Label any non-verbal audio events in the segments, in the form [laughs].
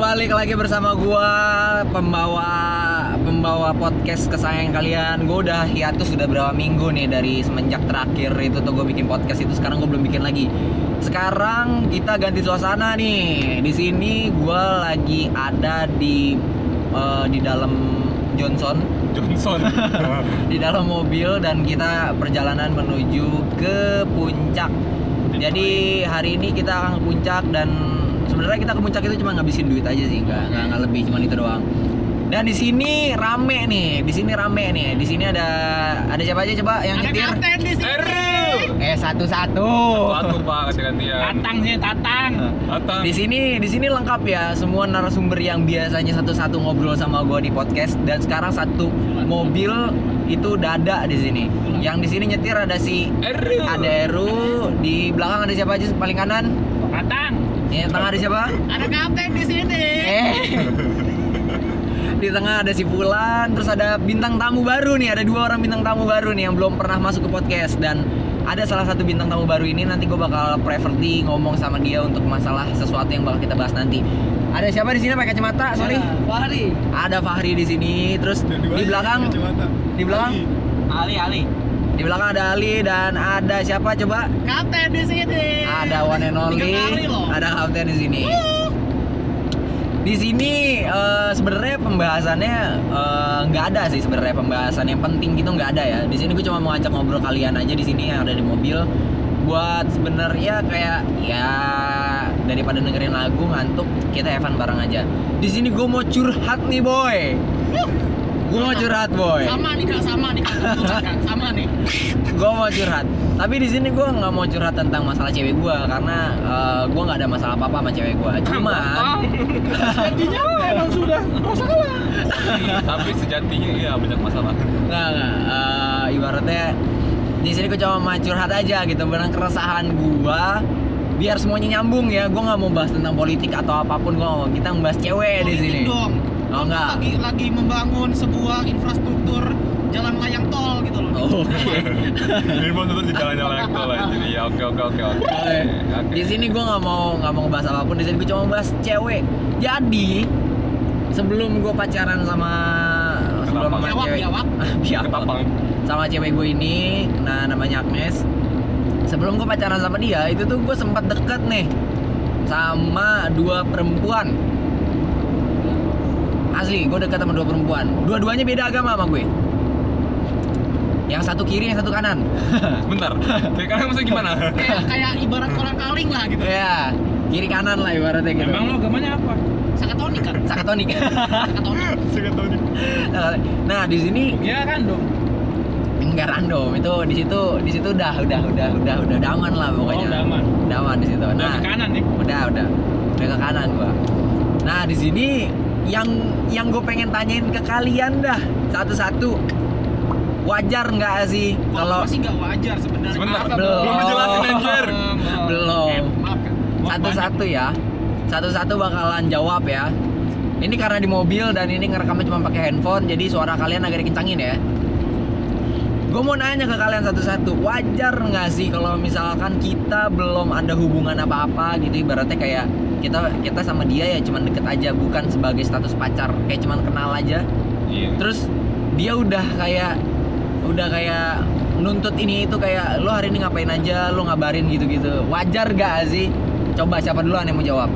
balik lagi bersama gua pembawa pembawa podcast kesayangan kalian. Gua udah hiatus sudah berapa minggu nih dari semenjak terakhir itu tuh gue bikin podcast itu sekarang gue belum bikin lagi. Sekarang kita ganti suasana nih. Di sini gua lagi ada di eh, di dalam Johnson Johnson. [laughs] di dalam mobil dan kita perjalanan menuju ke puncak. Jadi hari ini kita akan ke puncak dan sebenarnya kita ke puncak itu cuma ngabisin duit aja sih, nggak nggak nggak lebih cuma itu doang. Dan di sini rame nih, di sini rame nih. Di sini ada ada siapa aja coba yang Ada nyetir? kapten di sini. Eh satu-satu. Satu pak kasih gantian. Tatang sih, tatang. Datang. Di sini di sini lengkap ya semua narasumber yang biasanya satu-satu ngobrol sama gua di podcast dan sekarang satu mobil itu udah ada di sini. Yang di sini nyetir ada si Eru. ada Eru, di belakang ada siapa aja paling kanan? Tatang. Di tengah ada siapa? Ada kapten di sini. Eh. [laughs] Di tengah ada si Fulan, terus ada bintang tamu baru nih, ada dua orang bintang tamu baru nih yang belum pernah masuk ke podcast dan ada salah satu bintang tamu baru ini nanti gue bakal privately ngomong sama dia untuk masalah sesuatu yang bakal kita bahas nanti. Ada siapa di sini pakai kacamata? Sorry. Fahri. Ada Fahri di sini, terus di belakang di belakang Ali, Ali. di belakang ada Ali dan ada siapa coba? Kapten di sini. Ada one and only, ada kapten di sini. Di sini eh, sebenarnya pembahasannya eh, nggak ada sih sebenarnya pembahasan yang penting gitu nggak ada ya. Di sini gue cuma mau ngajak ngobrol kalian aja di sini yang ada di mobil buat sebenarnya kayak ya daripada dengerin lagu ngantuk kita Evan bareng aja. Di sini gue mau curhat nih boy. Gue mau curhat boy. Sama nih kak, sama nih kak. Sama nih. gue mau curhat tapi di sini gue nggak mau curhat tentang masalah cewek gue karena uh, gue nggak ada masalah apa apa sama cewek gue cuma [laughs] Jadinya emang sudah masalah. Tapi sejatinya iya banyak masalah. nggak nggak uh, ibaratnya di sini gue cuma mau curhat aja gitu benar keresahan gue biar semuanya nyambung ya gue nggak mau bahas tentang politik atau apa pun gue mau kita membahas cewek di sini dong. Oh, enggak. Lagi lagi membangun sebuah infrastruktur jalan layang tol gitu loh. Oh, [laughs] oke Ini mau tutup di jalan jalan tol lah. Jadi ya oke oke oke oke. Di sini gue nggak mau nggak mau ngebahas apa pun. Di sini gue cuma bahas cewek. Jadi sebelum gue pacaran sama sebelum sama Biawak, cewek biawak. [laughs] biawak. Sama cewek gue ini, nah namanya Agnes. Sebelum gue pacaran sama dia, itu tuh gue sempat deket nih sama dua perempuan. Asli, gue deket sama dua perempuan. Dua-duanya beda agama sama gue. Yang satu kiri, yang satu kanan. [laughs] Bentar. Kayak kalian maksudnya gimana? [laughs] Kayak kayak ibarat kolang kaling lah gitu. ya, kiri kanan lah ibaratnya gitu. lo agamanya apa? Sakatonik kan? Sakatonik. Sakatonik. [laughs] nah, di sini Ya kan dong. enggak random. Itu di situ di situ udah udah udah udah udah udah aman lah pokoknya. Oh, udah aman. Udah aman di situ. Nah, kanan nih. udah udah udah ke kanan gua. Nah, di sini yang yang gue pengen tanyain ke kalian dah satu-satu wajar nggak sih kalau kalau sih nggak wajar sebenarnya. Sebentar. Apa, Belum. Belum dijelasin anjir. Belum. Eh, maaf kan. satu-satu ya satu-satu bakalan jawab ya ini karena di mobil dan ini ngerekamnya cuma pakai handphone jadi suara kalian agak dikencangin ya gue mau nanya ke kalian satu-satu wajar nggak sih kalau misalkan kita belum ada hubungan apa-apa gitu ibaratnya kayak kita kita sama dia ya cuman deket aja bukan sebagai status pacar kayak cuman kenal aja. Iya. terus dia udah kayak udah kayak nuntut ini itu kayak lo hari ini ngapain aja? Lo ngabarin gitu-gitu. Wajar gak sih? Coba siapa duluan yang mau jawab?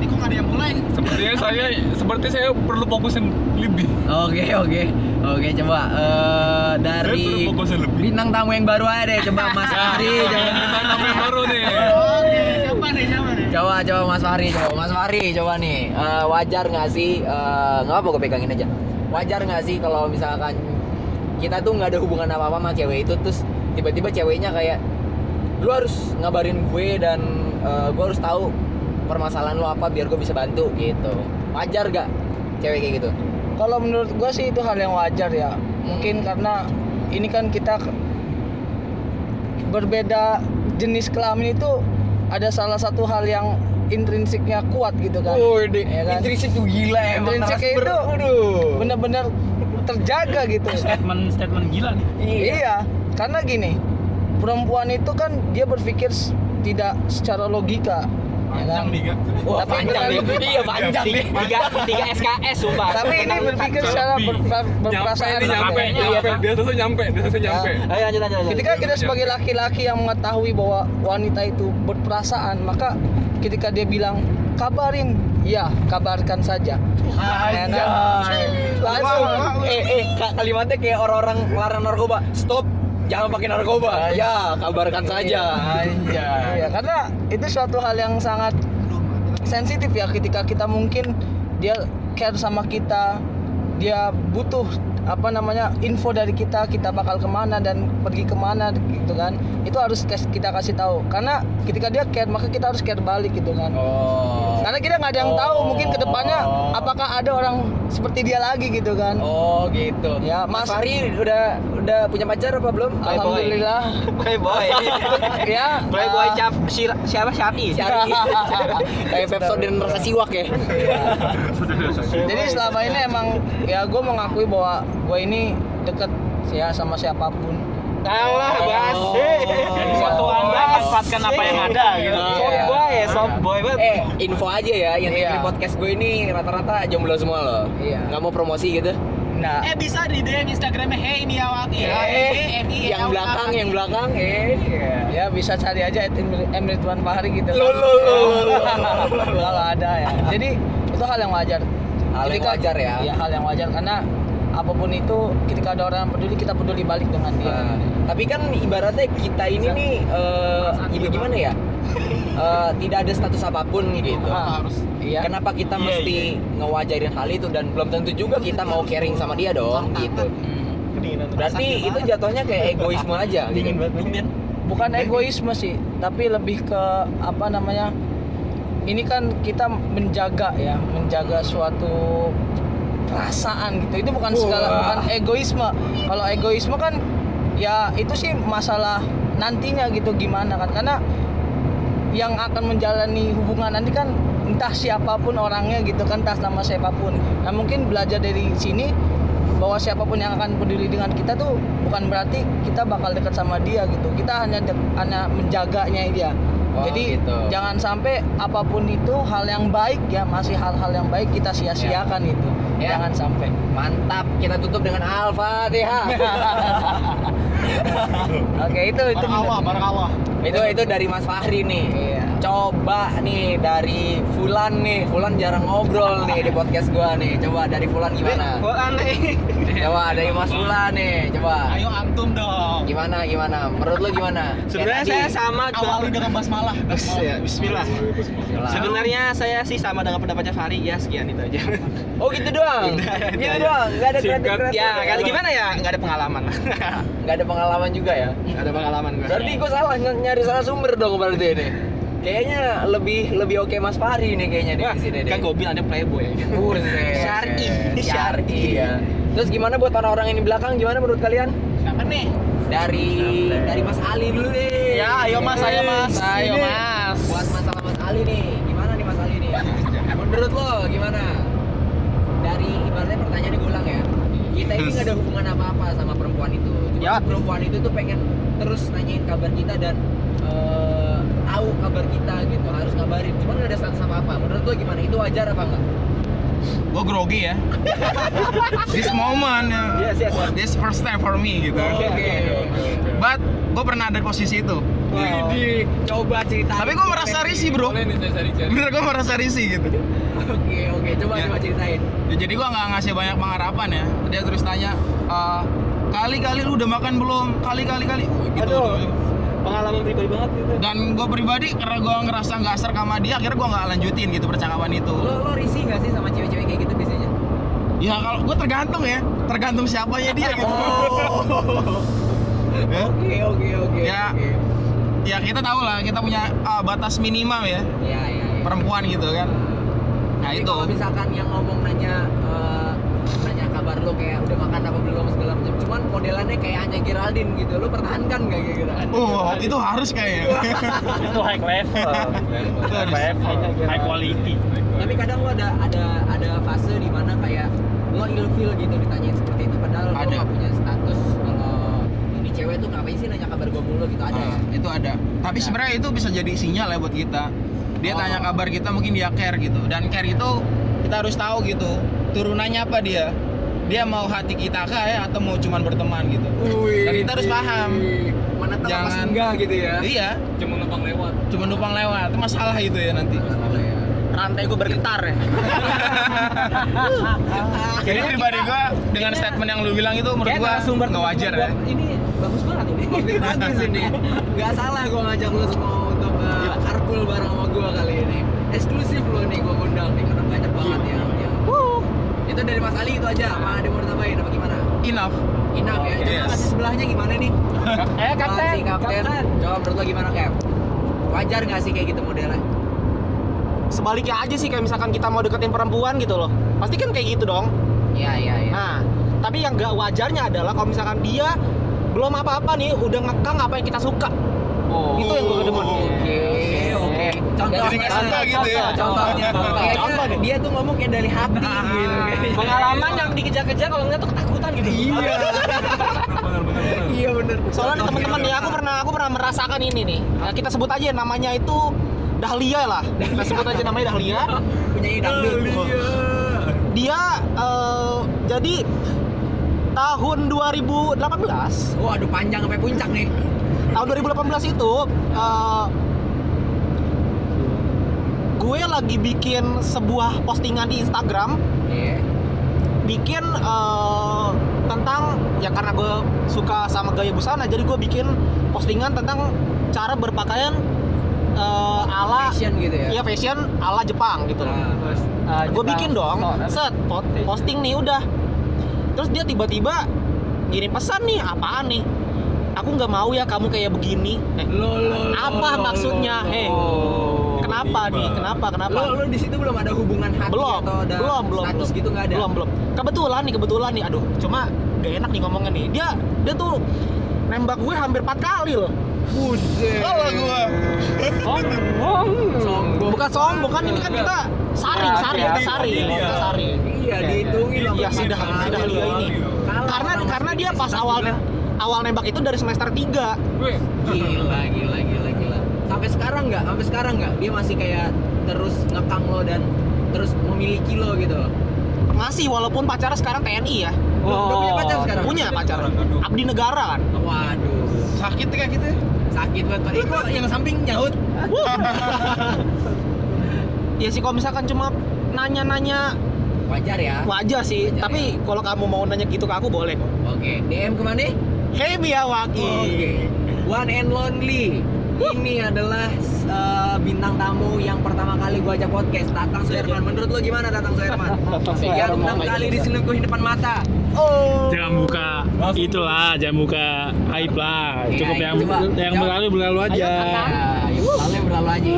Ini kok ada yang mulai? Sepertinya [laughs] saya seperti saya perlu fokusin lebih. oke oke. Oke coba eh, Saya dari bintang tamu yang baru aja deh. Coba Mas Fahri coba Kita nama yang baru nih. Oke, siapa nih? Siapa nih? coba coba Mas Fahri coba Mas Fahri coba nih Eh, wajar nggak sih eh, nggak apa gue pegangin aja wajar nggak sih kalau misalkan kita tuh nggak ada hubungan apa apa sama cewek itu terus tiba-tiba ceweknya kayak lu harus ngabarin gue dan eh, gue harus tahu permasalahan lu apa biar gue bisa bantu gitu wajar gak cewek kayak gitu Kalau menurut gue sih itu hal yang wajar ya. Mungkin karena ini kan kita berbeda jenis kelamin itu ada salah satu hal yang intrinsiknya kuat gitu kan. Wih, Ya kan? intrinsik tuh gila emang Intrinsiknya itu Aduh. Bener-bener terjaga gitu. Statement statement gila nih. Iya, karena gini, perempuan itu kan dia berpikir tidak secara logika. Panjang nih gak? Wah, Tapi panjang Iya, panjang nih. tiga tiga SKS sumpah Tapi ini berpikir secara ber- ber- berperasaan. Nyampe nyampe, Iya, nyampe. kan? Dia tuh nyampe, dia tuh nyampe. ayo lanjut lanjut Ketika kita sebagai laki-laki yang mengetahui bahwa wanita itu berperasaan, maka ketika dia bilang kabarin, ya kabarkan saja. Langsung. Eh, eh, ka- kalimatnya kayak orang-orang larang narkoba. Stop, jangan pakai narkoba. Ya, kabarkan saja. Iya, karena itu suatu hal yang sangat sensitif ya ketika kita mungkin dia care sama kita, dia butuh apa namanya info dari kita, kita bakal ke mana dan pergi ke mana gitu kan. Itu harus kita kasih tahu karena ketika dia care maka kita harus care balik gitu kan. Oh. Karena kita nggak ada yang tahu mungkin ke depannya apakah ada orang seperti dia lagi gitu kan. Oh, gitu. Ya, Mas Mas- Fahri udah udah punya pacar apa belum? Alhamdulillah. playboy [laughs] ya. playboy uh, cap Syir- siapa Syari Cari. [laughs] Kayak Pepsodent rasa siwak ya. Jadi selama ini emang ya gue mengakui bahwa gue ini deket ya sama siapa pun. Kalah bas Oh. Jadi satu anda manfaatkan apa yang ada gitu Iya. soft boy ya soft boy banget Eh, info aja ya, yang Iya. dengerin podcast gue ini rata-rata jomblo semua loh. Iya. Nggak mau promosi gitu. Nah, Eh bisa di DM Instagramnya Hey Niawati. Eh, yang belakang, yang belakang, eh. ya bisa cari aja Emir Tuan Fahri gitu. Lo, lo, lo, lo. Kalau ada ya. Jadi itu hal yang wajar. Hal yang wajar ya. Iya hal yang wajar karena apa pun itu ketika ada orang yang peduli kita peduli balik dengan dia. Nah, tapi kan ibaratnya kita ini nih eh gimana, gimana ya? Eh, tidak ada status apa pun gitu. Ah, Iya. Kenapa kita mesti ngewajarin hal itu dan belum tentu juga kita mau caring sama dia dong gitu. Hmm. Berarti itu jatuhnya kayak egoisme aja. dingin banget dingin bukan egoisme sih tapi lebih ke apa namanya ini kan kita menjaga ya menjaga suatu perasaan gitu. Itu bukan segala Wah. bukan egoisme. Kalau egoisme kan ya itu sih masalah nantinya gitu gimana kan. Karena yang akan menjalani hubungan nanti kan entah siapa pun orangnya gitu kan entah sama siapa pun. Nah mungkin belajar dari sini bahwa siapa pun yang akan peduli dengan kita tuh bukan berarti kita bakal dekat sama dia gitu. Kita hanya dek- hanya menjaganya dia. Oh, jadi gitu. jangan sampai apa pun itu hal yang baik ya masih hal-hal yang baik kita sia-siakan itu Ya. jangan sampai Mantap, kita tutup dengan Al-Fatihah. [laughs] oke itu itu Barakawah, barakawah. itu itu dari Mas Fahri nih. Iya. Coba nih dari Fulan nih, Fulan jarang ngobrol nih di podcast gua nih. Coba dari Fulan gimana? gua aneh Coba dari Mas Fulan nih, coba. Ayo antum dong. Gimana gimana? Menurut lu gimana? sebenarnya saya sama Awali dengan basmalah. Ya, Bismillah. Bismillah. Sebenarnya saya sih sama dengan pendapatnya Fahri ya sekian itu aja. Oh gitu doang. gitu doang. Enggak ada kreatif. ya kali gimana ya nggak ada pengalaman. Enggak ada pengalaman juga ya. Nggak ada pengalaman. Berarti gue salah ny- nyari salah sumber dong berarti ini. Kayaknya lebih lebih oke Mas Fahri nih kayaknya di sini kan deh. gue bilang ada playboy. Buset. Syar'i. Syar'i ya. Terus gimana buat orang-orang yang di belakang gimana menurut kalian? Siapa nih? Dari dari Mas Ali dulu nih. Ya, ayo Mas, ayo Mas. Ayo Mas. Buat masalah Mas Ali nih, gimana nih Mas Ali nih? Menurut lo gimana? Dari ibaratnya pertanyaan diulang ya. Kita ini nggak ada hubungan apa-apa sama perempuan itu. Cuma Ya. perempuan itu tuh pengen terus nanyain kabar kita dan eh, tahu kabar kita gitu. Harus ngabarin. Cuma nggak ada status apa-apa. Menurut lo gimana? Itu wajar apa enggak? gue grogi ya [laughs] this moment uh, Yes, yes, yes. this first time for me gitu Oke, oke. but gue pernah ada di posisi itu Widih, coba cerita. tapi gue merasa risih bro Boleh nih bener gue merasa risih gitu Oke, oke. Coba Ya. coba ceritain. Ya, jadi gue nggak ngasih banyak pengharapan ya dia terus tanya "Eh, kali-kali lu udah makan belum kali-kali kali Oh, gitu, Aduh. gitu. Pengalaman pribadi banget gitu. dan gue pribadi karena gue ngerasa nggak serk sama dia akhirnya gue nggak lanjutin gitu percakapan itu Lo lo risih nggak sih sama cewek-cewek kayak gitu biasanya? ya kalau gue tergantung ya tergantung siapanya dia gitu [laughs] Ya. Oke, oke, oke. Ya. oke. ya kita tahu lah kita punya uh, batas minimal ya Iya, iya, iya. perempuan gitu kan nah Jadi itu kalau misalkan yang ngomong nanya eh, nanya kabar lo kayak udah makan apa belum segala macam cuman modelannya kayak Anya Geraldine gitu lo pertahankan gak kayak gitu kan oh itu harus kayaknya [laughs] Itu high level. Itu harus. High quality. tapi kadang lo ada ada ada fase di mana kayak lo ilfil gitu ditanyain seperti itu padahal lo Ada. gak punya status kalau ini cewek tuh ngapain sih nanya kabar gue mulu gitu ada ya Ah, itu ada tapi sebenarnya itu bisa jadi sinyal ya buat kita Dia Oh. tanya kabar kita mungkin dia care gitu. Dan care itu kita harus tahu gitu. Turunannya apa dia? Dia mau hati kita kah ya atau mau cuman berteman gitu. Dan kita harus paham. Mana tahu pas Jangan- enggak gitu ya. Iya, Cuma numpang lewat. cuma numpang lewat. Itu masalah itu ya nanti. rantai gue bergetar ya [laughs] Jadi pribadi gua dengan statement yang lu bilang itu menurut gua nggak wajar ya. Ini bagus banget ini. bagus ini nggak salah gue ngajak lu semua untuk uh, carpool bareng sama gue kali ini eksklusif lo nih gue undang nih karena banyak banget yang itu dari Mas Ali itu aja apa ada yang mau ditambahin apa gimana Enough. Inap ya coba Yes. kasih sebelahnya gimana nih [laughs] eh kapten Kasih, kapten. coba menurut lo gimana Cap wajar nggak sih kayak gitu modelnya Sebaliknya aja sih kayak misalkan kita mau deketin perempuan gitu loh. Pasti kan kayak gitu dong. iya iya iya Nah, tapi yang gak wajarnya adalah kalau misalkan dia belum apa-apa nih udah ngekang apa yang kita suka. oh Itu yang gue demen. Oke, oke. Contohnya, Jadi gitu ya? Contohnya, kayaknya Contoh nih. dia tuh ngomong kayak dari hati gitu. kayaknya. Pengalaman yang dikejar-kejar kalau enggak tuh ketakutan gitu. Iya. Iya bener. Soalnya teman-teman ya aku pernah aku pernah merasakan ini nih. Nah, kita sebut aja namanya itu Dahlia lah. Kita sebut aja namanya Dahlia. punya dangdut. Dia eh, jadi tahun 2018 Oh, aduh panjang sampai puncak nih. tahun 2018 itu eh, gue lagi bikin sebuah postingan di Instagram. Iya. bikin eh, tentang ya karena gue suka sama gaya busana jadi gue bikin postingan tentang cara berpakaian eh, ala Fashion gitu ya. ya fashion ala Jepang gitu loh. Nah, gue bikin dong. Set po- posting nih udah. Terus dia tiba-tiba gini pesan nih apaan nih? Aku nggak mau ya kamu kayak begini. Eh, lo lo apa lo, maksudnya? heh kenapa nih? Kenapa? Kenapa? Lo lo di situ belum ada hubungan hati belum. atau ada belum belum. status belum. gitu nggak ada. belum belum. Kebetulan nih kebetulan nih. Aduh cuma gak enak nih ngomongnya nih. Dia dia tuh nembak gue hampir empat kali loh. Buset. Kalau gua. Sombong. bukan sombong kan ini kan kita saring saring kita saring kita saring Iya, dihitungin loh. Iya, si Dah- si Dahlia ini. Kalah karena karena dia pas si awal nembak itu dari semester 3 Gila, gila, gila, gila. Sampai sekarang nggak? Sampai sekarang nggak? Dia masih kayak terus ngekang lo dan terus memiliki lo gitu. masih walaupun pacarnya sekarang TNI ya Lo udah punya pacar sekarang? punya pacar abdi negara kan Waduh, sakit kayak gitu. ya? sakit banget. Pak. Kok yang samping nyaut? ya sih kalau misalkan cuma nanya-nanya Wajar ya. wajar sih Wajar tapi kalau kamu mau nanya gitu ke aku boleh kok Oke, DM ke mana? Hey Miyawaki Oke. One and lonely. Ini adalah uh, bintang tamu yang pertama kali gua ajak podcast, Tatang Suherman. Menurut lo gimana Tatang Suherman? [laughs] Yang enam kali diselingkuhin depan mata. jangan buka itulah jangan buka aib lah. Iya, cukup iya, yang coba. yang berlalu berlalu aja. Ya, yang berlalu yang berlalu aja.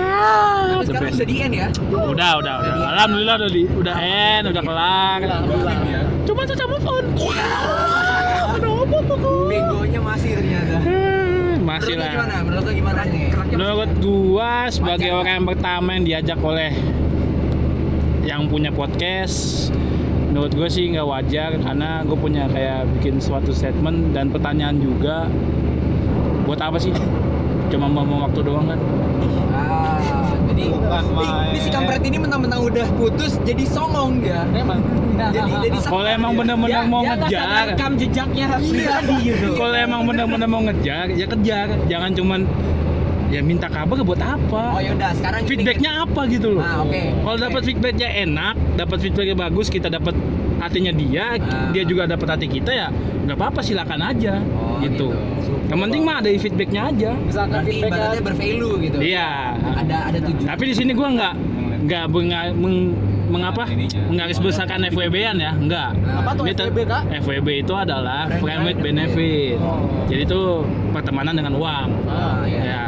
Tapi sekarang udah di end ya. udah udah udah. Alhamdulillah udah di udah end udah kelar. Cuma caca move on Begonya masih ternyata. Menurut masih lo lah gimana? Menurut lo gimana nih? menurut gua sebagai Wajar. orang yang pertama yang diajak oleh yang punya podcast menurut gue sih nggak wajar karena gue punya kayak bikin suatu statement dan pertanyaan juga buat apa sih cuma mau waktu doang kan Ah, jadi Bukan ini si kampret ini mentang-mentang udah putus jadi songong dia. emang Jadi jadi [laughs] kalau emang bener-bener mau ngejar jejaknya Iya. [laughs] gitu. kalau emang bener-bener mau ngejar ya kejar jangan cuman ya minta kabar buat apa Oh yaudah sekarang feedbacknya apa gitu loh Ah, oke. kalau Oke. dapat feedbacknya enak dapat feedbacknya bagus kita dapat hatinya dia Ah. dia juga dapat hati kita ya nggak apa-apa silakan aja Oh, gitu gitu. yang penting mah ada feedbacknya aja misalkan Berarti feedbacknya bervalue gitu. iya Ada ada tujuan. tapi di sini gua nggak nggak meng- mengapa menggaris besarkan FWB-an ya enggak Apa tuh FWB, Kak? FWB itu adalah Friend with benefit Oh. jadi itu pertemanan dengan uang Ah, iya. ya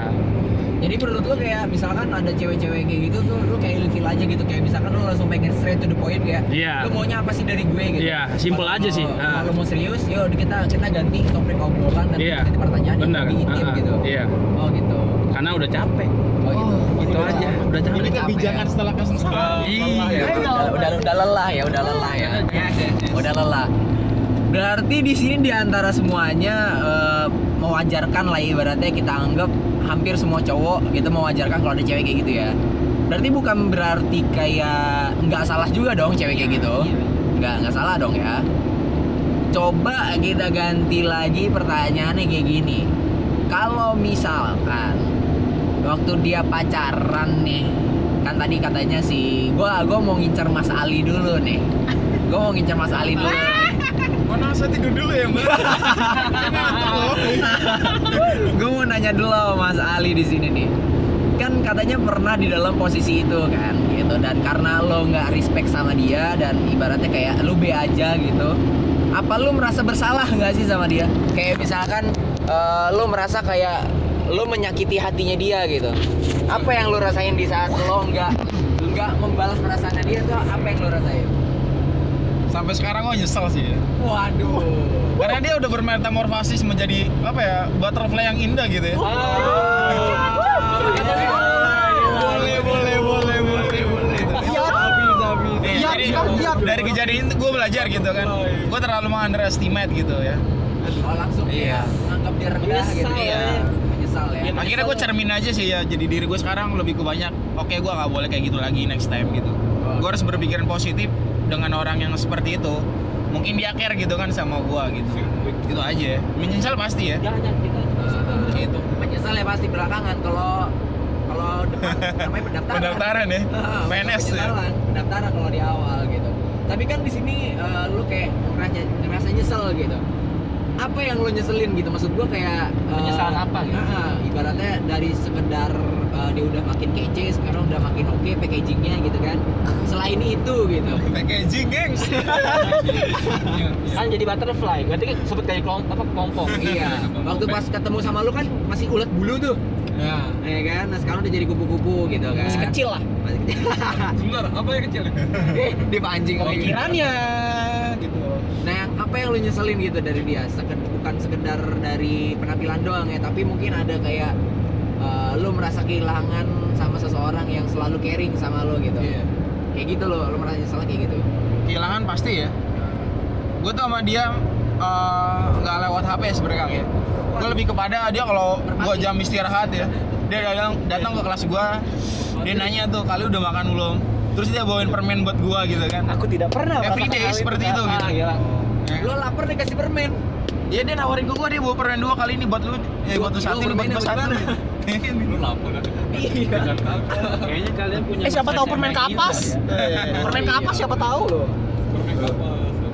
Jadi menurut lo kayak misalkan ada cewek-cewek kayak gitu tuh lo kayak ilfil aja gitu kayak misalkan lo langsung pengen straight to the point kayak Iya. lo maunya apa sih dari gue gitu. Iya, simple Kalau aja sih. mau- Ah. Kalau mau serius, yuk kita kita ganti topik obrolan dan Iya. ganti pertanyaan yang Benar. lebih intim Ah, ah. gitu. Iya. Oh gitu. karena udah capek Oh gitu. itu udah aja capek. udah capek Ini kebijakan setelah kesengsaraan. Iya. udah, udah udah lelah ya, udah lelah ya. Udah lelah. Berarti di sini di antara semuanya eh, mewajarkan lah ibaratnya kita anggap hampir semua cowok gitu mewajarkan kalau ada cewek kayak gitu ya. berarti bukan berarti kayak nggak salah juga dong cewek kayak gitu? Nggak nggak salah dong ya. Coba kita ganti lagi pertanyaannya kayak gini. Kalau misalkan waktu dia pacaran nih kan tadi katanya sih gua gua mau ngincer Mas Ali dulu nih. Gua mau ngincer Mas Ali dulu [laughs] Mana saya tidur dulu ya mbak? [laughs] gue mau nanya dulu Mas Ali di sini nih. Kan katanya pernah di dalam posisi itu kan gitu. Dan karena lo nggak respect sama dia dan ibaratnya kayak lu be aja gitu apa lu merasa bersalah nggak sih sama dia? Kayak misalkan eh, lu merasa kayak lu menyakiti hatinya dia gitu. Apa yang lu rasain di saat lo nggak nggak membalas perasaannya dia tuh apa yang lu rasain Sampai sekarang gue nyesel sih ya. waduh Karena dia udah bermetamorfosis menjadi apa ya butterfly yang indah gitu ya. Boleh, boleh, boleh, boleh, boleh. Iya. Iya, Iya, jadi iya. dari kejadian itu gue belajar gitu kan. Gue terlalu mengunderestimate gitu ya. oh langsung Iya. ya menganggap dia rendah gitu Iya. menyesal ya Akhirnya gue cermin aja sih ya. Jadi diri gue sekarang lebih ke banyak. Oke, gue nggak boleh kayak gitu lagi next time gitu. Gue harus berpikiran positif dengan orang yang seperti itu. Mungkin dia care gitu kan sama gue gitu. Itu aja. Menyesal pasti ya. Gitu. menyesal ya pasti belakangan kalau kalau depan namanya pendaftaran Pendaftaran ya. Ah, PNS ya. pendaftaran, pendaftaran kalau di awal gitu tapi kan di sini eh, lu kayak ngerasa, ngerasa nyesel gitu apa yang lu nyeselin gitu maksud gua kayak eh, Penyesalan apa gitu? ah, ah, ibaratnya dari sekedar eh, dia udah makin kece sekarang udah makin oke packagingnya gitu kan selain itu gitu Packaging, gengs. kan jadi butterfly berarti kan sempet kayak kelom- apa kelompok [laughs] iya waktu pas ketemu sama lu kan masih ulet bulu tuh Ya. ya kan nah sekarang udah jadi kupu-kupu gitu kan masih kecil lah masih kecil [laughs] Sebentar, apa yang kecil? Eh, dipancing lagi. Pikirannya gitu. Nah, yang- apa yang lu nyeselin gitu dari dia? Seked- bukan sekedar dari penampilan doang ya, tapi mungkin ada kayak eh, lu merasa kehilangan sama seseorang yang selalu caring sama lu gitu. Iya. Kayak gitu lo, lu merasa nyesel kayak gitu. Kehilangan pasti ya. Gue tuh sama dia eh, nggak lewat HP sebenarnya Kang, ya. Gue lebih kepada dia kalau gue jam istirahat ya. Dia datang datang ke kelas gue, dia nanya tuh kali udah makan belum. Terus dia bawain permen buat gue gitu kan. aku tidak pernah Every day seperti itu, Ah, gitu. gila. Ya. Lu lapar dikasih permen. Iya dia nawarin gue, dia bawa permen dua kali ini buat lu, ya buat lu satu, buat gue satu. Lu lapar kan? Iya. Kayaknya kalian punya Eh siapa tahu permen kapas? Permen kapas siapa tahu loh.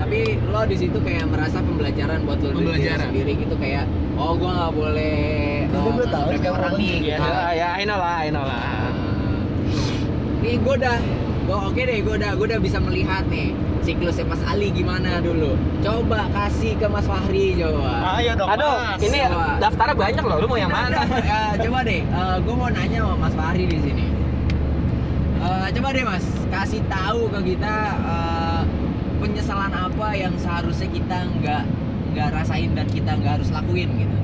Tapi lo di situ kayak merasa pembelajaran buat lo diri Pembelajaran. sendiri gitu kayak oh gua nggak boleh Itu eh, gua tahu ngeremeh orang nih ya gitu. ya I know lah I know lah Nih gue udah, gue oke deh, gue udah, gue udah bisa melihat nih siklusnya Mas Ali gimana dulu. Coba kasih ke Mas Fahri coba. Ayo dong. aduh Mas. ini Coba. daftarnya banyak loh lu mau yang mana Eh, coba deh, gue mau nanya sama Mas Fahri di sini. Eh, coba deh Mas, kasih tahu ke kita eh, penyesalan apa yang seharusnya kita nggak nggak rasain dan kita nggak harus lakuin gitu.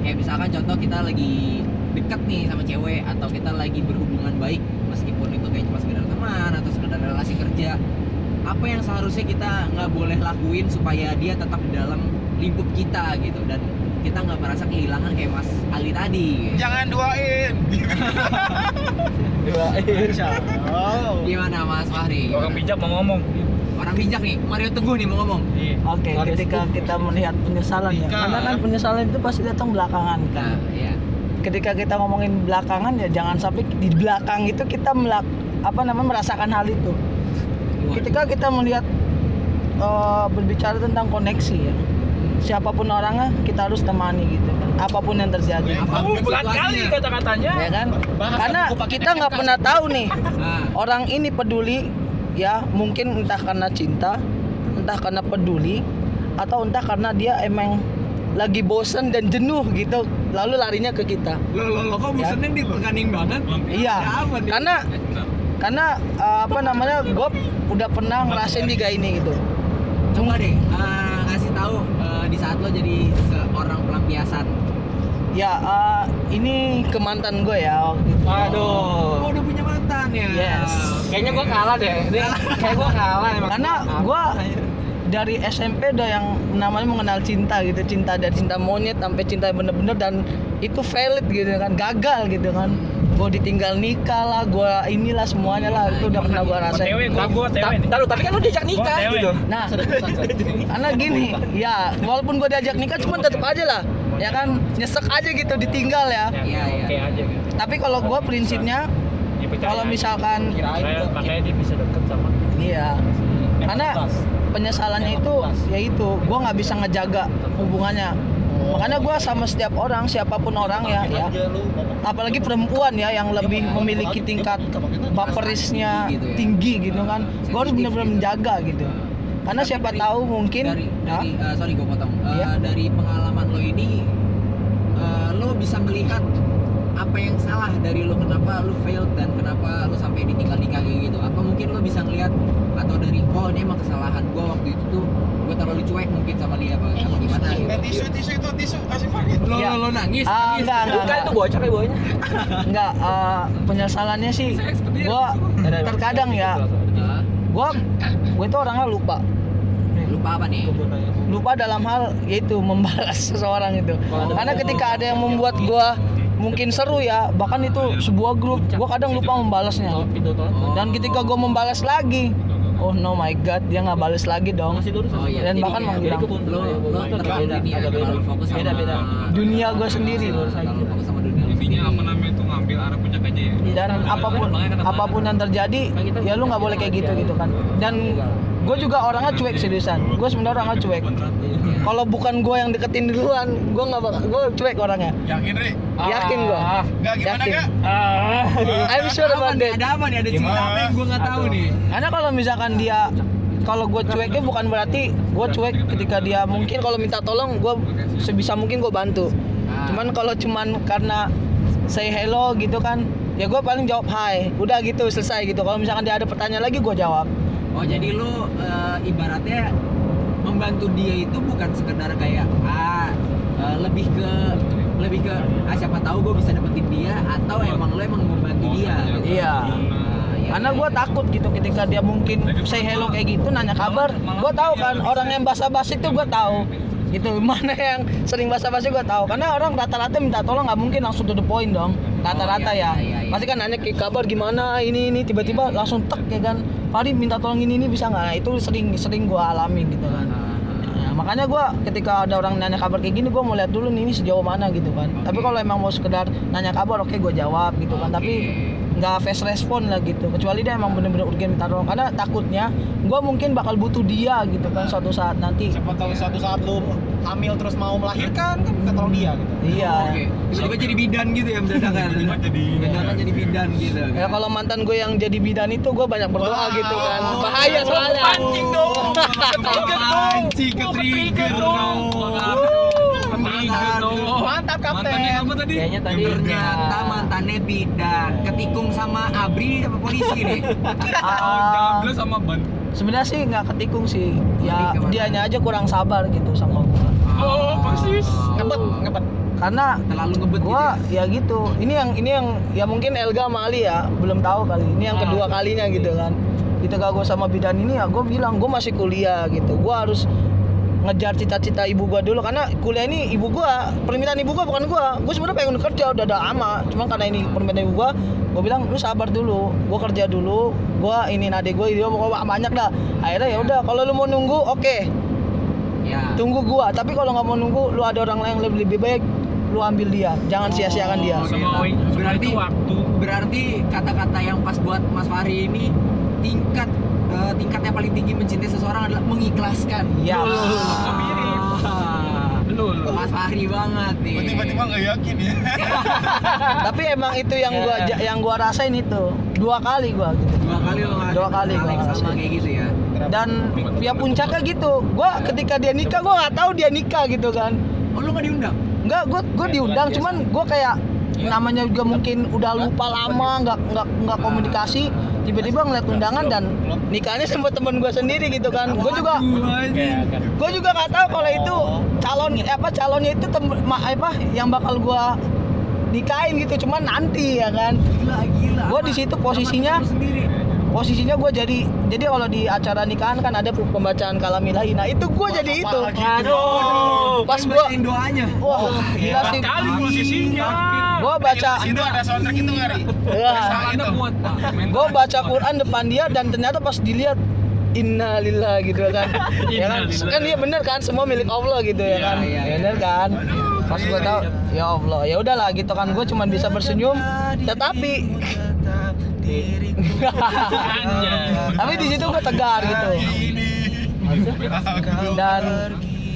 Kayak misalkan contoh kita lagi deket nih sama cewek atau kita lagi berhubungan baik meskipun itu kayak cuma sekedar teman atau sekedar relasi kerja apa yang seharusnya kita nggak boleh lakuin supaya dia tetap di dalam lingkup kita gitu dan kita nggak merasa kehilangan kayak Mas Ali tadi gitu. Jangan duain. Oh. gimana Mas Fahri Orang bijak mau ngomong. orang bijak nih Mario Teguh nih mau ngomong Oke, ketika kita melihat penyesalan ya, Ketika- karena kan penyesalan itu pasti datang belakangan kan. nah ya Ketika kita ngomongin belakangan ya jangan sampai di belakang itu kita melak apa namanya merasakan hal itu. Ketika kita melihat eh, berbicara tentang koneksi ya, siapa pun orangnya kita harus temani gitu kan. Apa pun yang terjadi. apa pun Berat kali kata-katanya. Ya kan? Karena kita nggak pernah tahu nih nah, orang ini peduli ya mungkin entah karena cinta entah karena peduli atau entah karena dia emang lagi bosen dan jenuh gitu lalu larinya ke kita lo lo lo kok Ya. bosennya ditekanin banget iya karena karena uh, apa namanya gue udah pernah ngerasain tiga ini gitu coba deh eh, kasih tahu eh, di saat lo jadi seorang pelampiasan ya uh, ini ke mantan gue ya waktu itu. oh udah punya mantan ya Yes. Kayaknya gua kalah deh. Ini kayak gua kalah emang. karena gue dari SMP udah yang namanya mengenal cinta gitu cinta dari cinta monyet sampai cinta yang bener-bener dan itu valid gitu kan gagal gitu kan gue ditinggal nikah lah gue inilah semuanya lah itu udah pernah gue rasain gua gua. Tahu, tapi kan lu diajak nikah gitu. Nah, karena gini, ya walaupun gue diajak nikah, cuman tetap aja lah, ya kan nyesek aja gitu ditinggal ya. Iya, iya. Oke aja gitu. Tapi kalau gue prinsipnya, kalau misalkan, makanya, makanya dia bisa deket sama iya, karena penyesalannya itu, ya itu, gue nggak bisa ngejaga hubungannya. Makanya gue sama setiap orang, siapa pun orang ya, ya, apalagi perempuan ya yang lebih memiliki tingkat baperisnya tinggi gitu kan, gue harus benar-benar menjaga gitu. Karena Tapi siapa dari- tahu mungkin, dari, eh, sorry gue potong Eh, Iya. dari pengalaman lo ini eh, lo bisa melihat apa yang salah dari lo kenapa lo failed dan kenapa lo sampai ditinggal nikah kayak gitu apa mungkin lo bisa ngelihat atau dari oh ini emang kesalahan gue waktu itu tuh gue terlalu cuek mungkin sama dia apa, apa gimana gitu. Eh, tisu tisu itu tisu kasih Farid. lo, Iya. lo, lo nangis Ah, nangis. enggak, enggak, Bukan itu bocah kayak bawahnya. [laughs] Enggak, eh, penyesalannya sih gua terkadang ya gua gua itu orangnya lupa. Lupa apa nih? Lupa dalam hal yaitu membalas [laughs] seseorang itu. Karena ketika ada yang membuat gua mungkin seru ya bahkan itu sebuah grup gua kadang lupa membalasnya. Dan ketika gua membalas lagi oh no my god dia nggak balas lagi dong. Oh, iya. dan bahkan kayak menghilang. lo lo terlalu ini ya sama dunia gua sendiri. Fokus sama dunia. lo Intinya apa namanya itu ngambil arah puncak aja ya. dan apa pun apa pun yang terjadi ya lu nggak boleh kayak gitu gitu kan. Dan gue juga orangnya cuek seriusan. Gue sebenarnya orangnya cuek. Kalau bukan gue yang deketin duluan gue nggak bakal gue cuek orangnya. Yakin, Ri? yakin gue Enggak gimana, Yakin. Kak? I'm sure about that. Ada apa nih? Ada cerita apa yang gue nggak tahu nih? karena kalau misalkan dia kalau gue cueknya bukan berarti gue cuek ketika dia mungkin kalau minta tolong gue sebisa mungkin gue bantu. Cuman kalau cuman karena say hello gitu kan ya gue paling jawab hai udah gitu selesai gitu. Kalau misalkan dia ada pertanyaan lagi gue jawab Oh jadi lu eh, ibaratnya membantu dia itu bukan sekedar kayak ah eh, lebih ke lebih ke ah siapa tahu gue bisa dapetin dia atau emang lo emang membantu dia. Iya. Ah, iya, karena iya. gue takut gitu ketika dia mungkin say hello kayak gitu nanya kabar gue tahu kan orang yang basa-basi itu gue tahu. Gitu [laughs] mana yang sering basa-basi gue tahu. Karena orang rata-rata minta tolong nggak mungkin langsung to the point dong. Rata-rata Oh, iya, ya. iya, iya. pasti kan nanya "Ki, kabar gimana ini ini tiba-tiba langsung tek ya kan Farid minta tolong ini ini bisa nggak? Nah, itu sering sering gue alami gitu kan. Ah, ah, Nah, makanya gue ketika ada orang nanya kabar kayak gini gue mau lihat dulu nih ini sejauh mana gitu kan. Tapi kalau emang mau sekedar nanya kabar oke gue jawab gitu kan. Tapi nggak fast respon lah gitu kecuali dia emang bener-bener urgen minta tolong karena takutnya gue mungkin bakal butuh dia gitu kan suatu saat nanti Siapa tahu suatu saat lu hamil terus mau melahirkan kan minta tolong dia gitu. iya Oke. Tiba-tiba jadi bidan gitu ya mendadak kan. Jadi- Mendadak jadi bidan gitu. ya kalau mantan gue yang jadi bidan itu gue banyak berdoa Wow. gitu kan bahaya soalnya Pancing dong. Anjing ke trigger dong. Mantannya apa tadi? Kayaknya tadi Ternyata mantannya bidan. Ketikung sama Abri apa polisi nih? [laughs] Ah, Jamblas sama ban. sebenarnya sih nggak ketikung sih ya dianya aja kurang sabar gitu sama gue Oh, persis. Ngebet, ngebet. karena Terlalu ngebet gitu. gua ya? ya gitu ini yang ini yang ya mungkin Elga sama Ali ya belum tahu kali ini yang kedua kalinya gitu kan ketika gue sama bidan ini ya gue bilang gue masih kuliah gitu gue harus ngejar cita-cita ibu gua dulu. Karena kuliah ini ibu gua permintaan ibu gua bukan gua. Gue sebenarnya pengen kerja udah ada ama. Cuma karena ini permintaan ibu gua gue bilang lu sabar dulu. Gue kerja dulu. Gua ini nade gue dia mau banyak dah. Akhirnya ya udah kalau lu mau nunggu oke. Ya. tunggu gua. Tapi kalau nggak mau nunggu lu ada orang lain yang lebih lebih baik lu ambil dia. Jangan sia-siakan dia. Oh, Semua gitu. berarti waktu. berarti kata-kata yang pas buat Mas Fahri ini tingkat eh, tingkat yang paling tinggi mencintai seseorang adalah mengikhlaskan. Iya. Lu, lu. Mas Fahri banget nih. Tiba-tiba nggak yakin ya. [laughs] tapi emang itu yang gua ja- yang gua rasain itu dua kali gua gitu dua kali lo ngalamin Dua kali gua sama ngerasain. kayak gitu ya. dan ya puncaknya gitu gua ketika dia nikah gua nggak tahu dia nikah gitu kan Oh lu nggak diundang? nggak gua gua diundang cuman gua kayak namanya juga mungkin udah lupa lama nggak nggak nggak komunikasi tiba-tiba ngeliat undangan dan nikahnya sama temen gua sendiri gitu kan. Gua juga gue juga nggak tahu kalau itu calon apa calonnya itu tem, ma- apa yang bakal gua nikahin gitu. Cuman nanti ya kan. Gila gila. Sama- di situ posisinya- posisinya gue jadi jadi kalau di acara nikahan kan ada pembacaan kalamilahi. Nah itu gue jadi itu. Aduh. pas gue doanya wah gila sih. Kali posisinya. Gue baca Itu ada soundtrack itu nggak, Ri? ya, Salah itu. gue baca Quran depan dia dan ternyata pas dilihat Innalillah gitu kan. [laughs] Ya kan? Kan dia bener kan? Semua milik Allah gitu ya kan? iya, iya. bener kan? Pas gue tahu ya Allah. Ya udahlah gitu kan. Gue cuma bisa bersenyum. Tetapi [laughs] tapi di situ gue tegar gitu. Dan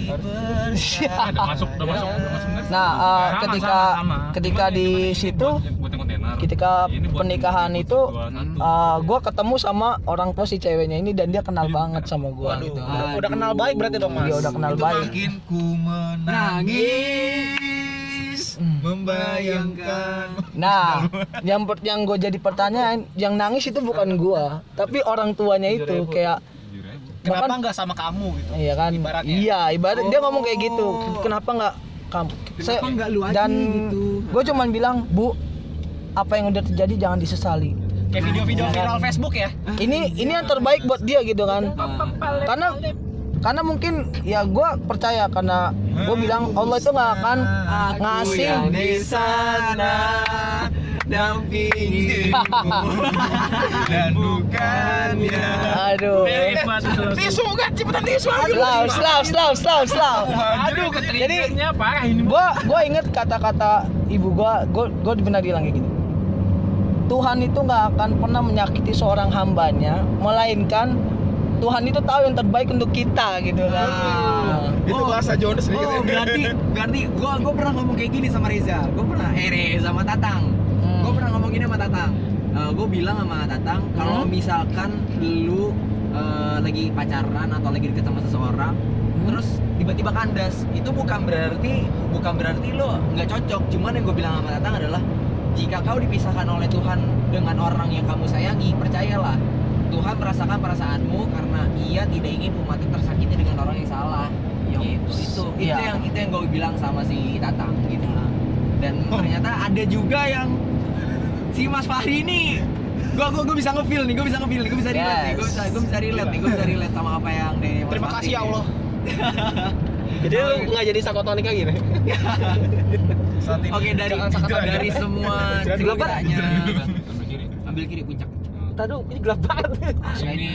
Udah masuk, udah masuk, udah masuk. kan? nah eh, Sama, ketika sama, sama. ketika di situ ketika pernikahan itu uh, gue ketemu sama orang tua si ceweknya ini dan dia kenal banget sama gue gitu. udah, udah kenal baik berarti dong, Mas. Dia udah kenal baik. Makin ku menangis membayangkan Nah, [laughs] yang yang gue jadi pertanyaan, yang nangis itu bukan gua, tapi orang tuanya itu kayak Kenapa nggak sama kamu gitu? iya kan, Ibaratnya. iya ibarat dia ngomong kayak gitu, kenapa nggak kamu? Saya, nggak lu aja dan gitu? gue cuman bilang bu, apa yang udah terjadi jangan disesali. Kayak video-video viral Facebook ya? Ini ini yang terbaik buat dia gitu kan, karena karena mungkin ya gue percaya karena gue bilang Allah itu nggak akan ngasih di sana dampingi [laughs] dan bukannya aduh Hebat tisu kan cepetan tisu Slow, slow, slow, slow, slow. Aduh, Jadi parah ini. gua gua inget kata-kata ibu gua, gua gua pernah bilang kayak gini. Tuhan itu nggak akan pernah menyakiti seorang hambanya, melainkan Tuhan itu tahu yang terbaik untuk kita gitu kan. Nah, itu bahasa Jonas nih Oh berarti berarti gua gua pernah ngomong kayak gini sama Reza. Gua pernah eh Reza sama Tatang. Hmm. Ngomong gini sama Tatang. Eh, gua bilang sama Tatang kalau Hmm. misalkan lu eh, lagi pacaran atau lagi deket sama seseorang terus tiba-tiba kandas itu bukan berarti bukan berarti lo nggak cocok cuman yang gue bilang sama Tatang adalah jika kau dipisahkan oleh Tuhan dengan orang yang kamu sayangi percayalah Tuhan merasakan perasaanmu karena ia tidak ingin umatnya tersakiti dengan orang yang salah gitu itu itu Iya. yang itu yang gue bilang sama si Tatang gitu dan ternyata ada juga yang si Mas Fahri ini gua gua, gua bisa ngefeel nih, gua bisa ngefeel nih, gua bisa relate nih, gua bisa gua bisa relate nih, gua bisa relate sama apa yang dari Mas Terima Fahri kasih ya nih. Allah. [laughs] Jadi lu nggak jadi sakotonik lagi nih? Oke dari dari semua ceritanya Ambil kiri. ambil kiri puncak. Tadu, ini gelap banget. Ini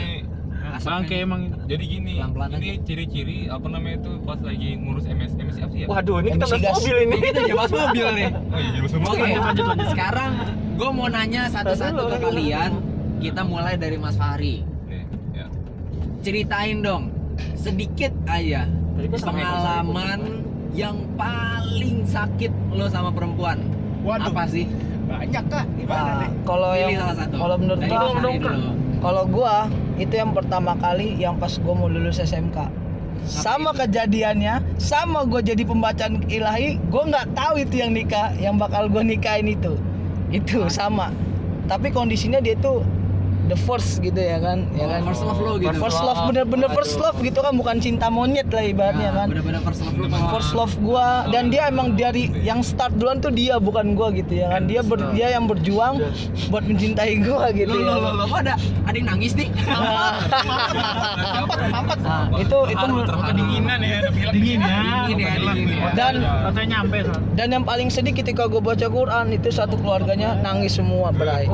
Bangke emang Jadi gini, ini ciri-ciri apa namanya itu pas lagi ngurus MS MS apa sih ya? Waduh, ini kita bahas mobil ini. Ini kita jelas mobil nih. Oh iya, jelas semua. Oke, lanjut, lanjut. sekarang gue mau nanya satu-satu ke kalian. Kita mulai dari Mas Fahri. Oke, ya. Ceritain dong sedikit aja pengalaman yang paling sakit lo sama perempuan. Waduh. Apa sih? Banyak kak. Gimana Nah, nih? kalau yang kalau menurut gua kalau gua itu yang pertama kali yang pas gua mau lulus SMK sama kejadiannya sama gue jadi pembacaan ilahi gue nggak tahu itu yang nikah yang bakal gue nikahin itu itu sama. Tapi kondisinya dia tuh the first gitu ya kan ya kan? First love lo gitu. first love bener-bener first love gitu kan bukan cinta monyet lah ibaratnya Ya, kan. Bener-bener first love lo. first love gua dan dia emang dari yang start duluan tuh dia bukan gua gitu ya kan. Dia ber- dia yang berjuang buat mencintai gua gitu Lo ya lo lo ada ada yang nangis nih? [laughs] Nah, itu itu menurut- kedinginan ya dingin ya. Dingin ya, dingin ya. dan Katanya nyampe dan yang paling sedih ketika gue baca Quran itu satu keluarganya nangis semua berai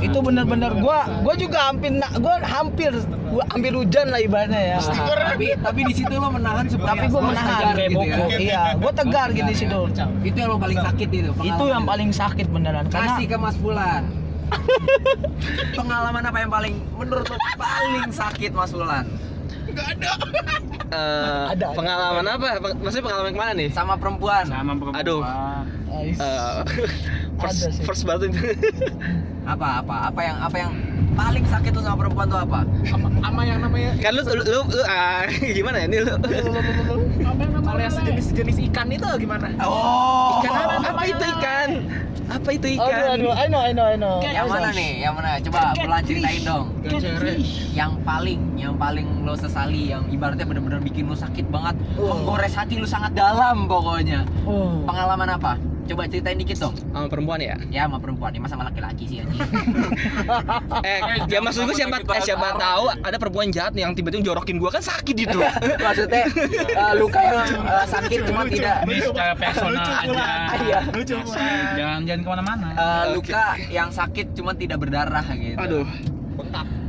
itu bener-bener gua gua juga hampir na- gua hampir gua hampir hujan lah ibaratnya ya tapi tapi di situ lo menahan supaya tapi gua lo menahan kayak gitu ya. iya gua tegar gitu di situ Itu yang lo paling sakit itu. itu yang paling sakit beneran karena kasih ke Mas Fulan. [laughs] Pengalaman apa yang paling menurut lo paling sakit Mas Fulan? Eh, Ada. pengalaman apa? Maksudnya pengalaman ke mana nih? Sama perempuan. Sama perempuan. Aduh. Eh, [laughs] first, Ada first banget itu. [laughs] Apa apa apa yang apa yang paling sakit lo sama perempuan tuh apa? Sama yang namanya kan lu lu, lu, lu, ah, gimana ya ini lu? Kalau yang sejenis sejenis ikan itu gimana? Oh. Ikan apa, apa itu ikan? Apa itu ikan? Aduh, aduh, I know, I know, I know. Yang mana nih? Yang mana? Coba Fulan ceritain dong. Yang paling, yang paling lo sesali, yang ibaratnya bener-bener bikin lo sakit banget, Oh. menggores hati lo sangat dalam pokoknya. Oh. Pengalaman apa? Coba ceritain dikit dong. sama perempuan ya Ya sama perempuan, ini sama laki-laki sih anjing. [laughs] eh ya maksud gue siapa eh, siapa tahu ada perempuan jahat yang tiba-tiba jorokin gue kan sakit gitu [laughs] Maksudnya eh, luka yang eh, sakit cuma tidak Ini secara personal aja. Iya. Jangan jangan ke mana-mana. eh, luka yang sakit cuma tidak berdarah gitu. aduh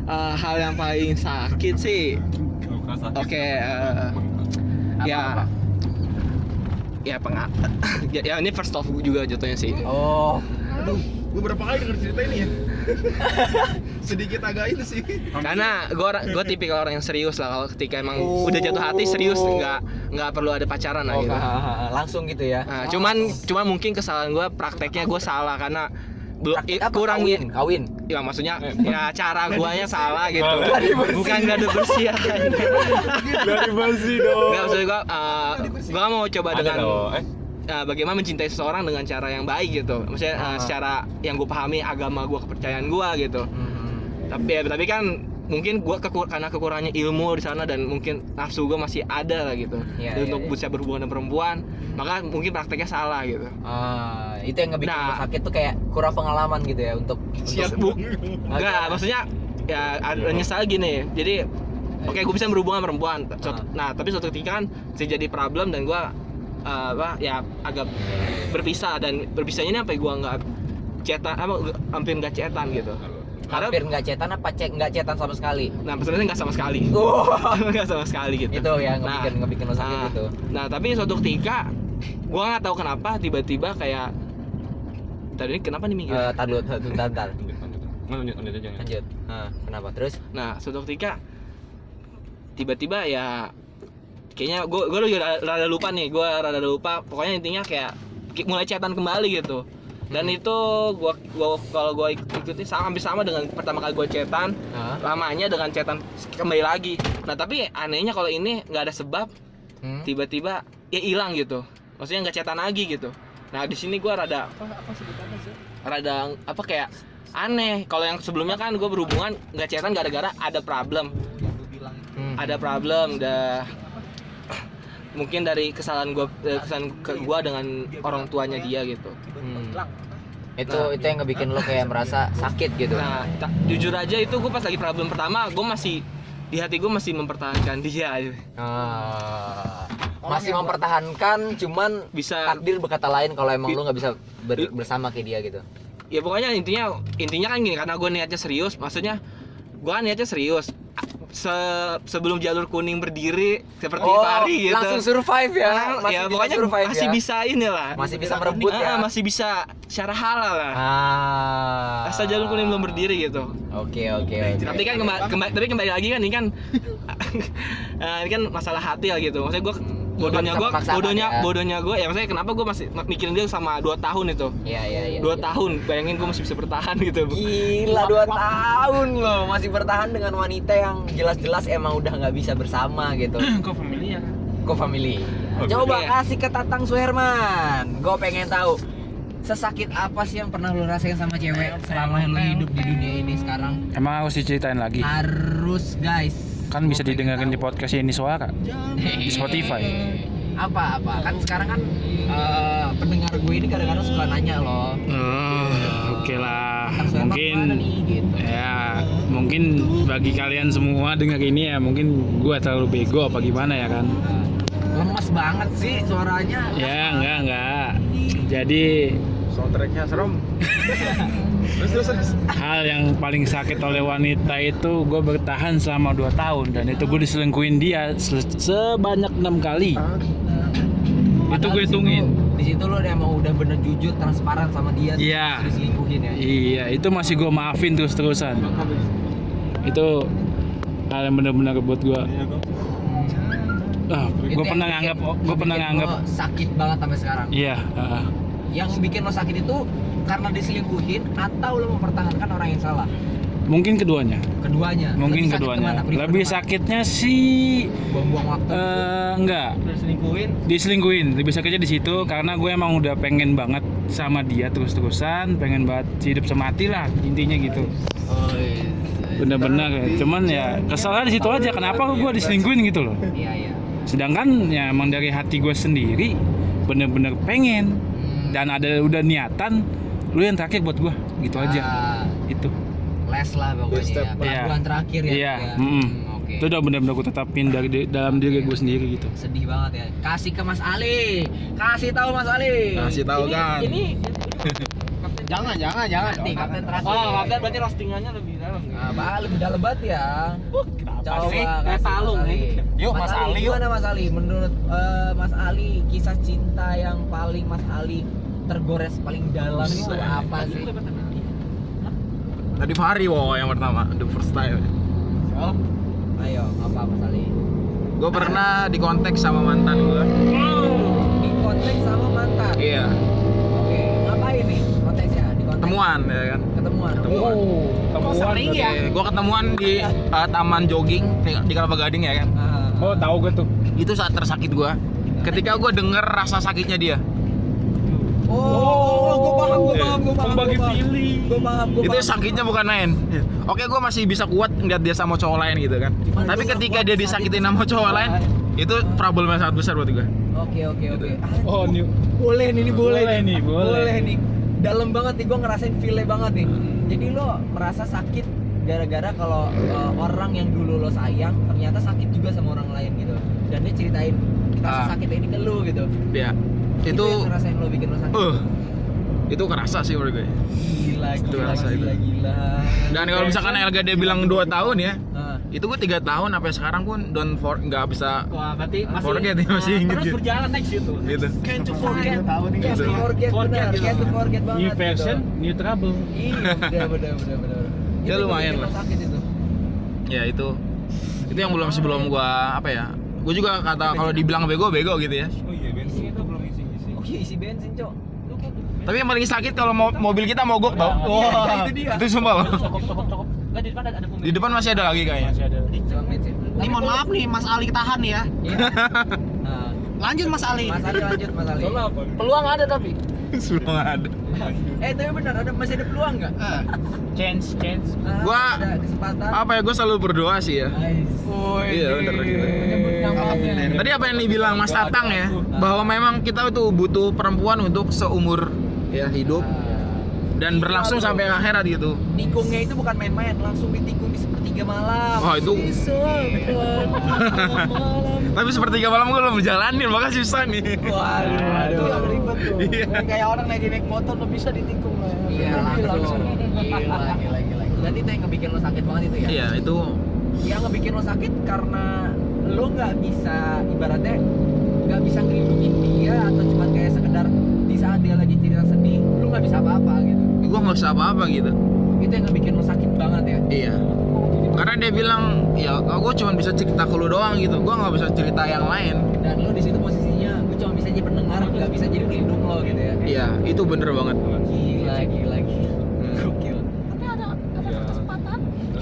Eh, hal yang paling sakit sih oke eh, ya Apa-apa? Ya pengat [laughs] ya, ya ini first love juga jatuhnya sih Oh, Gue berapa kali denger cerita ini ya? [laughs] Sedikit agak itu sih. karena gue gue tipikal orang yang serius lah kalau ketika emang udah jatuh hati serius nggak nggak perlu ada pacaran lah oh gitu langsung gitu ya. Nah, cuman cuman mungkin kesalahan gue prakteknya gue salah karena belum kurang kawin, kawin. Ya maksudnya ya cara guanya salah gitu. bukan gak ada bersih [laughs] Dari basi dong. nggak maksud gue uh, gue mau coba Ada dengan. Eh, uh, bagaimana mencintai seseorang dengan cara yang baik gitu. Maksudnya uh, secara yang gue pahami agama gue kepercayaan gue gitu. Hmm. tapi ya tapi kan mungkin gue kekur karena kekurangannya ilmu di sana dan mungkin nafsu gue masih ada lah gitu. Iya, Dan iya, untuk iya. bisa berhubungan dengan perempuan maka mungkin prakteknya salah gitu. Ah, itu yang ngebikin Nah. sakit tuh kayak kurang pengalaman gitu ya untuk siap untuk bu. Enggak maksudnya ya ada nyesal gini. Jadi oke gue bisa berhubungan perempuan. Suatu- Ah. nah tapi suatu ketika kan jadi problem dan gue apa ya agak berpisah dan berpisahnya ini sampai gue nggak cetan apa hampir nggak cetan gitu karena hampir nggak cetan apa cek nggak cetan sama sekali. nah sebenarnya nggak sama sekali Oh, [laughs] nggak sama sekali gitu itu yang Nah, ngebikin ngebikin lo sakit nah, gitu. nah tapi suatu ketika gue nggak tahu kenapa tiba-tiba kayak tadi ini kenapa nih minggir Eh, tar dulu, tar, tar, tar. lanjut, lanjut. Nggak, lanjut, lanjut aja. Lanjut. Nah, kenapa? Terus? Nah, suatu ketika tiba-tiba ya kayaknya gue gue rada, rada lupa nih, gue rada lupa. Pokoknya intinya kayak mulai chatan kembali gitu. Dan itu gua gua kalau gua ik- ikuti sama hampir sama dengan pertama kali gua chatan, Hah? lamanya dengan chatan kembali lagi. Nah, tapi anehnya kalau ini nggak ada sebab, Hmm? tiba-tiba ya hilang gitu. Maksudnya nggak chatan lagi gitu. Nah, di sini gua rada rada apa kayak aneh. Kalau yang sebelumnya kan gua berhubungan nggak chatan gara-gara ada problem Hmm. ada problem dah mungkin dari kesalahan gua eh, kesalahan ke gua dengan orang tuanya dia gitu Hmm. Itu itu yang ngebikin lo kayak merasa sakit gitu. nah ta- jujur aja itu gua pas lagi problem pertama gua masih di hati gua masih mempertahankan [laughs] dia. Ah. masih mempertahankan cuman bisa takdir berkata lain kalau emang lo nggak bisa ber- bersama kayak dia gitu. ya pokoknya intinya intinya kan gini karena gue niatnya serius maksudnya gue kan niatnya serius Se- sebelum jalur kuning berdiri seperti Pari gitu Oh, langsung survive ya. Nah, Masih ya bisa pokoknya survive masih ya. bisa inilah Masih bisa merebut Ah, ya. masih bisa secara halal lah Ah. asal jalur kuning belum berdiri gitu Oke oke oke. tapi kan kembali, kembali tapi kembali lagi kan ini kan eh, [laughs] ini kan masalah hati lah gitu maksudnya gue bodohnya gue Paksa-paksaan bodohnya ya. bodohnya gue ya maksudnya kenapa gue masih mikirin dia sama 2 tahun itu Iya iya iya. dua iya. tahun bayangin gue masih bisa bertahan [laughs] gitu Gila dua tahun loh masih bertahan dengan wanita yang jelas-jelas emang udah nggak bisa bersama gitu. [clears throat] Kok familiar? Kok family? Coba Iya. kasih ke Tatang Suherman. Gue pengen tahu sesakit apa sih yang pernah lu rasain sama cewek selama lu hidup di dunia ini sekarang? Emang harus diceritain lagi? Harus guys. Kan bisa didengarkan di podcast ini suara di Spotify. Apa apa? Kan sekarang kan eh, pendengar gue ini kadang-kadang suka nanya loh. Oh, oke lah. Tatang Suherman Mungkin nih gitu. ya mungkin bagi kalian semua dengar ini ya mungkin gua terlalu bego apa gimana ya kan? Lemes banget sih suaranya. Ya enggak enggak. Jadi Soundtracknya serem. [laughs] terus terus terus. hal yang paling sakit oleh wanita itu gue bertahan selama 2 tahun dan itu gue diselingkuhin dia se- sebanyak enam kali. itu Padahal gue di situ- hitungin. Di situ lo emang udah bener jujur transparan sama dia. terus Iya. Diselingkuhin ya. Iya, itu masih gue maafin terus-terusan. Itu hal yang benar-benar buat gue. Ah, Itu gue pernah nganggap, gue pernah nganggap, sakit banget sampai sekarang. iya. ah. Yang bikin lo sakit itu karena diselingkuhin atau lo mempertahankan orang yang salah? mungkin keduanya, Keduanya. mungkin Lebih sakit keduanya. ke mana? Lebih sakitnya sih, buang-buang waktu. eh enggak, diselingkuhin. diselingkuhin. Lebih sakitnya di situ karena gue emang udah pengen banget sama dia terus-terusan, pengen banget hidup semati lah intinya gitu. Oh, iya. Bener-bener. Cuman ya kesalnya di situ aja. Kenapa gue diselingkuhin gitu loh? Iya iya. Sedangkan ya emang dari hati gue sendiri bener-bener pengen. Hmm. dan ada udah niatan lu yang terakhir buat gua gitu aja Ah, itu les lah pokoknya ya. Iya. Pelabuhan terakhir ya. Iya, ya. mm-mm. Hmm, Oke. itu udah benar-benar gua tetapin dari di- dalam diri gue sendiri gitu Sedih banget ya. Kasih ke Mas Ali. Kasih tahu Mas Ali. Kasih tahu kan. Ini [laughs] jangan, jangan, jangan. Nanti kapten terakhir. Oh, kapten berarti roastingannya lebih dalam. Ah, Bah, lebih dalam banget ya. Coba sih? Mas Ali. nih. Yuk, Mas Ali, yuk. Gimana Mas Ali? Menurut eh, Mas Ali, kisah cinta yang paling Mas Ali tergores paling dalam itu apa sih? Tadi Fahri wow yang pertama, the first time. Oh. Ayo, apa Mas Ali? Gue pernah di konteks sama mantan gue. Di konteks sama mantan. Iya, Oke, ngapain nih konteksnya? Di konteks ketemuan ya kan. ketemuan. Ketemuan. Kok sering ya? Gue ketemuan di uh, taman jogging di, di Kelapa Gading ya kan. Ah. oh tahu gue tuh Itu saat tersakit gue. Ketika gue denger rasa sakitnya dia. Oh, oh, gue paham, gue paham, gue paham. Feeling. Gue paham, gue itu paham. sakitnya bukan main. Oke, gue masih bisa kuat ngeliat dia sama cowok lain gitu kan. Cuman Tapi ketika dia disakitin itu sama cowok lain, lain. itu problem yang sangat besar buat gue. Oke, oke, oke. oh ini boleh nih, ini boleh, Boleh nih, boleh. nih. Dalam banget nih, gue ngerasain feel banget nih. Jadi lo merasa sakit gara-gara kalau uh, orang yang dulu lo sayang ternyata sakit juga sama orang lain gitu. Dan dia ceritain rasa Ah. sakit ini ke lo gitu. Ya, Itu, itu, yang ngerasain lo bikin lo sakit. uh, itu kerasa sih menurut gue. Gila, Itu gila, rasa itu. gila, gila. Dan kalau misalkan LGD bilang 2 tahun ya, Ah. itu gue tiga tahun sampai sekarang pun don't for nggak bisa Wah, berarti masih Forget ya, masih Nah, inget terus gitu. berjalan next itu. gitu. Can't to forget. tahun Can't to Gitu. forget, Forget benar. gitu. Can't to forget banget. new version gitu. new trouble Iya, benar, benar, benar, benar. [laughs] Ya, Itu lumayan lah. Sakit itu. Ya itu, itu yang belum sebelum gua apa ya? Gue juga kata kalau dibilang bego bego gitu ya. Oh iya bensin itu belum isi isi. Iya bensin, Cok. Tapi yang paling sakit kalau mo- mobil kita mogok tau. Iya, itu dia. Itu sumpah loh. Cukup, cukup, cukup. Nggak, di depan ada, ada Di depan masih ada lagi kayaknya. masih ada. Ini mohon maaf nih, Mas Ali tahan ya. Iya. Nah, [laughs] Lanjut Mas Ali. Mas Ali lanjut, Mas Ali. apa? Peluang ada tapi. [laughs] Sebelum ada. Eh, tapi benar ada masih ada peluang nggak? Eh, chance chance Ah, Gua- ada kesempatan. Apa ya? Gue selalu berdoa sih ya. Nice. Iya bener gitu. Tadi apa yang dibilang Mas Tatang ya, bahwa memang kita tuh butuh perempuan untuk seumur ya hidup dan berlangsung sampai akhirat gitu. Tikungnya itu bukan main-main, langsung ditikung di sepertiga malam. Wah itu. [laughs] Tapi sepertiga malam gue belum jalanin, makanya susah nih. Waduh, Itu yang ribet tuh. Iya. Kayak orang lagi naik motor lo bisa ditikung lah. Iya langsung. Gila, gila, gila. Berarti itu yang ngebikin lo sakit banget itu ya? Iya itu Yang ngebikin lo sakit karena lo nggak bisa ibaratnya nggak bisa ngelindungin dia atau cuma kayak sekedar di saat dia lagi cerita sedih lo nggak bisa apa-apa gitu. Gue nggak usah apa-apa gitu. Itu yang ngebikin lo sakit banget ya. Iya. Karena dia bilang, ya gue cuma bisa cerita ke lu doang gitu. Gue nggak bisa cerita yang lain. Dan lo di situ posisinya gue cuma bisa jadi pendengar, nggak bisa jadi pelindung lo gitu ya. Iya, itu bener banget. Gila, gila, gila. Hmm. Gokil.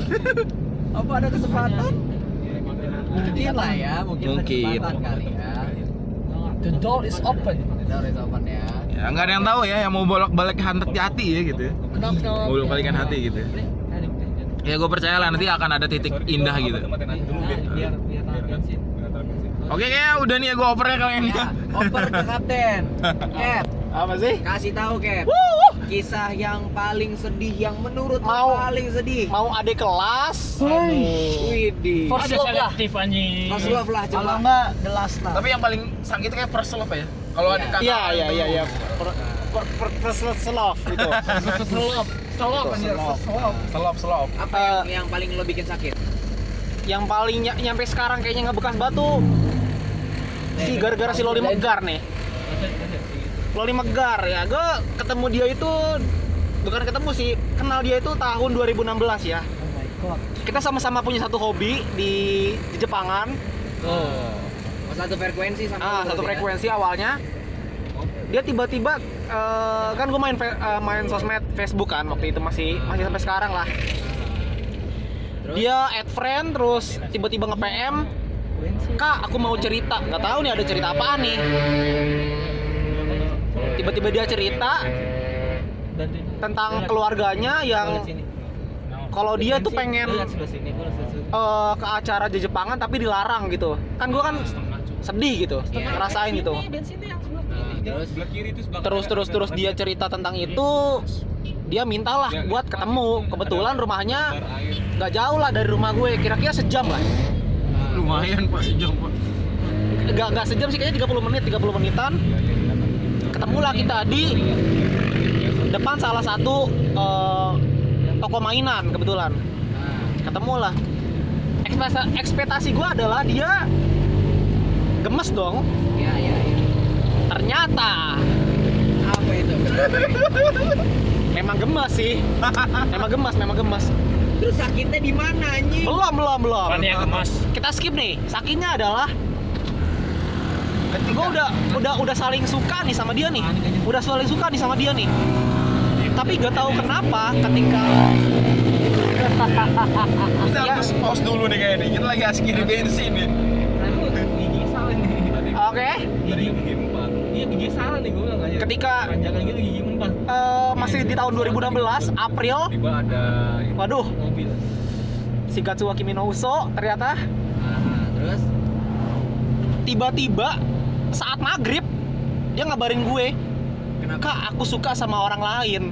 [laughs] Apa ada kesempatan? Mungkin lah ya, mungkin, ada Mungkin. kesempatan kali ya. The door is open. Udah udah open ya. Ya nggak ada yang tahu ya, yang mau bolak-balik hati hati ya gitu. ya. Kenapa? Mau bolak-balikan hati gitu. ya. Ya gue percaya lah nanti akan ada titik indah gitu. Oke kayaknya udah nih ya gue opernya kali ini. Ya, oper ke kapten. Cap, Apa sih? kasih tahu Cap. Kisah yang paling sedih yang menurut Mau. paling sedih. mau adik kelas. Widih. First ada love lah. selektif anjing Mas love lah Kalau coba. enggak the last lah. Tapi yang paling sakit kayak first love ya. Kalau ada kata Iya, iya, iya, iya. Per- gitu. [laughs] Selop. Selop anjir. Selop. selop selop. Apa Eh, yang, yang paling lo bikin sakit? Yang paling ny- nyampe sekarang kayaknya nggak bekas batu. Si gara-gara si Loli Megar nih. Loli Megar ya, gue ketemu dia itu bukan ketemu sih, kenal dia itu tahun 2016 ya. Oh my god. Kita sama-sama punya satu hobi di, di Jepangan. Oh. Satu frekuensi sama Ah, satu ya? frekuensi awalnya. Dia tiba-tiba eh, kan gue main eh, main sosmed Facebook kan waktu itu masih masih sampai sekarang lah. Dia add friend terus tiba-tiba nge-PM, "Kak, aku mau cerita." nggak tahu nih ada cerita apaan nih. Tiba-tiba dia cerita tentang keluarganya yang kalau dia tuh pengen eh, ke acara di Jepangan tapi dilarang gitu. Kan gue kan sedih gitu ngerasain gitu. Nah, terus? Terus terus terus dia cerita tentang itu dia mintalah buat ketemu. Kebetulan rumahnya nggak jauh lah dari rumah gue kira-kira sejam lah. Lumayan pak sejam pak. Nggak nggak sejam sih kayaknya 30 menit 30 menitan. Ketemulah kita di depan salah satu eh, toko mainan kebetulan. Ketemulah ekspektasi, ekspektasi gue adalah dia gemes dong. Ya ya ya ternyata. Apa itu? [laughs] Memang gemes sih. [laughs] Memang gemes memang gemes. Terus sakitnya di mana anjing? Belum belum belum. Kan yang kemas. kita skip nih. Sakitnya adalah gue udah udah udah saling suka nih sama dia nih. Udah saling suka nih sama dia nih. Tapi gak tahu kenapa ketika kita harus pause dulu nih kayak nih kita lagi asik iri bensin nih oke. Gigi empat. Iya gigi salah nih gue nggak ngajar ketika jangan gitu gigi empat. Eh, masih di tahun 2016 April. Tiba ada waduh. mobil. Si Katsuwa Kimi no Uso ternyata. Ah, terus? Tiba-tiba saat maghrib dia ngabarin gue kenapa? Kak aku suka sama orang lain.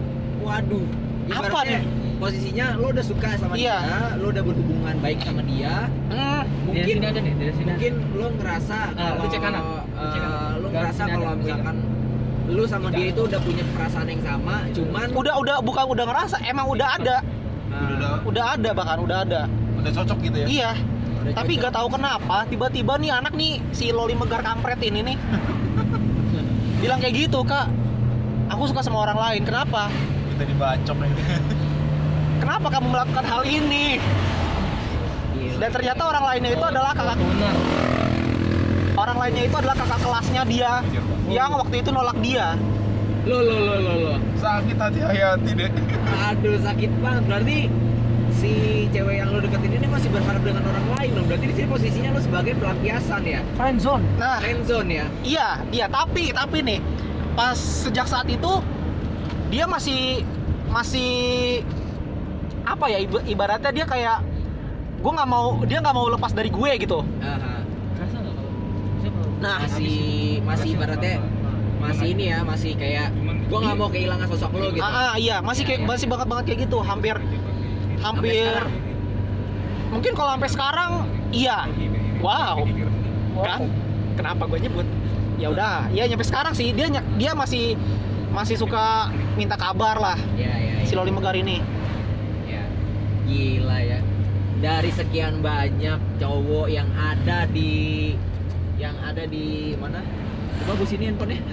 Waduh. Apa nih? posisinya lo udah suka sama Iya. dia lo udah berhubungan baik sama dia hmm, mungkin ada nih dari sini mungkin lo ngerasa Ah, kalau lu cek kanan, lu cek kanan. eh, ngerasa sini kalau misalkan lu sama dia itu udah punya perasaan yang sama cuman udah udah bukan udah ngerasa emang udah ada. Ah, udah udah ada bahkan udah ada. Udah cocok gitu ya? Iya. Udah tapi cocok. gak tahu kenapa tiba-tiba nih anak nih si loli megar kampret ini nih. [laughs] Bilang kayak gitu kak aku suka sama orang lain kenapa? Kita dibacok nih. [laughs] Kenapa kamu melakukan hal ini. Dan ternyata orang lainnya itu adalah kakak orang lainnya itu adalah kakak kelasnya dia yang waktu itu nolak dia. Lo lo lo lo lo. Sakit hati hayati deh aduh sakit banget. Berarti si cewek yang lo deketin ini masih berharap dengan orang lain dong. Berarti di sini posisinya lo sebagai pelampiasan ya? Friendzone nah. Friendzone ya? Iya dia tapi tapi nih pas sejak saat itu dia masih masih apa ya iba- ibaratnya dia kayak gue nggak mau dia nggak mau lepas dari gue gitu. Aha. nah masih masih ibaratnya masih ini ya masih kayak gua nggak mau kehilangan sosok lo gitu. Ah, ah, iya masih kayak Iya, masih banget banget kayak gitu hampir hampir mungkin kalau sampai sekarang iya. Wow. Kan? Kenapa gue nyebut? Ya udah ya nyampe sekarang sih. Dia dia masih masih suka minta kabar lah. Ya ya, ya. si Loli Megar ini. Ya. Gila ya. Dari sekian banyak cowok yang ada di yang ada di mana? Coba gue sini handphonenya.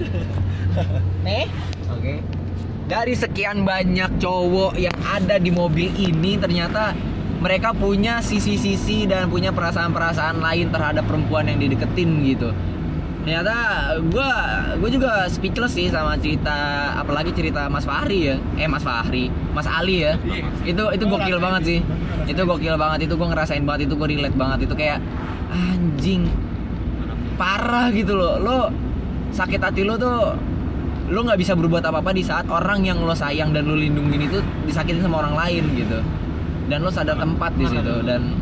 [laughs] nih Oke. Dari sekian banyak cowok yang ada di mobil ini ternyata mereka punya sisi-sisi dan punya perasaan-perasaan lain terhadap perempuan yang dideketin gitu. Ternyata gue gue juga speechless sih sama cerita apalagi cerita Mas Fahri ya. Eh Mas Fahri, Mas Ali ya. Itu itu gokil banget sih. Itu gokil banget itu gue ngerasain banget itu gue relate banget itu kayak anjing parah gitu loh. Lo sakit hati lo tuh lo nggak bisa berbuat apa-apa di saat orang yang lo sayang dan lo lindungin itu disakitin sama orang lain gitu dan lo sadar tempat di situ dan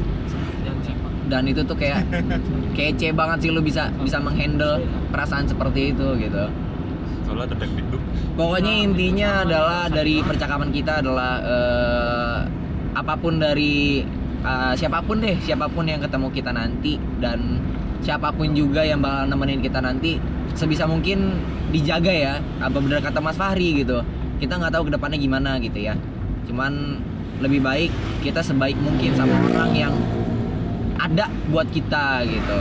dan itu tuh kayak [laughs] kece banget sih lo bisa bisa menghandle perasaan seperti itu gitu. Soalnya ada pokoknya intinya adalah dari percakapan kita adalah eh, apa pun dari eh, siapa pun deh siapa pun yang ketemu kita nanti dan siapa pun juga yang bakal nemenin kita nanti sebisa mungkin dijaga ya apa benar kata Mas Fahri gitu. Kita nggak tahu ke depannya gimana gitu ya. Cuman lebih baik kita sebaik mungkin sama orang yang ada buat kita gitu.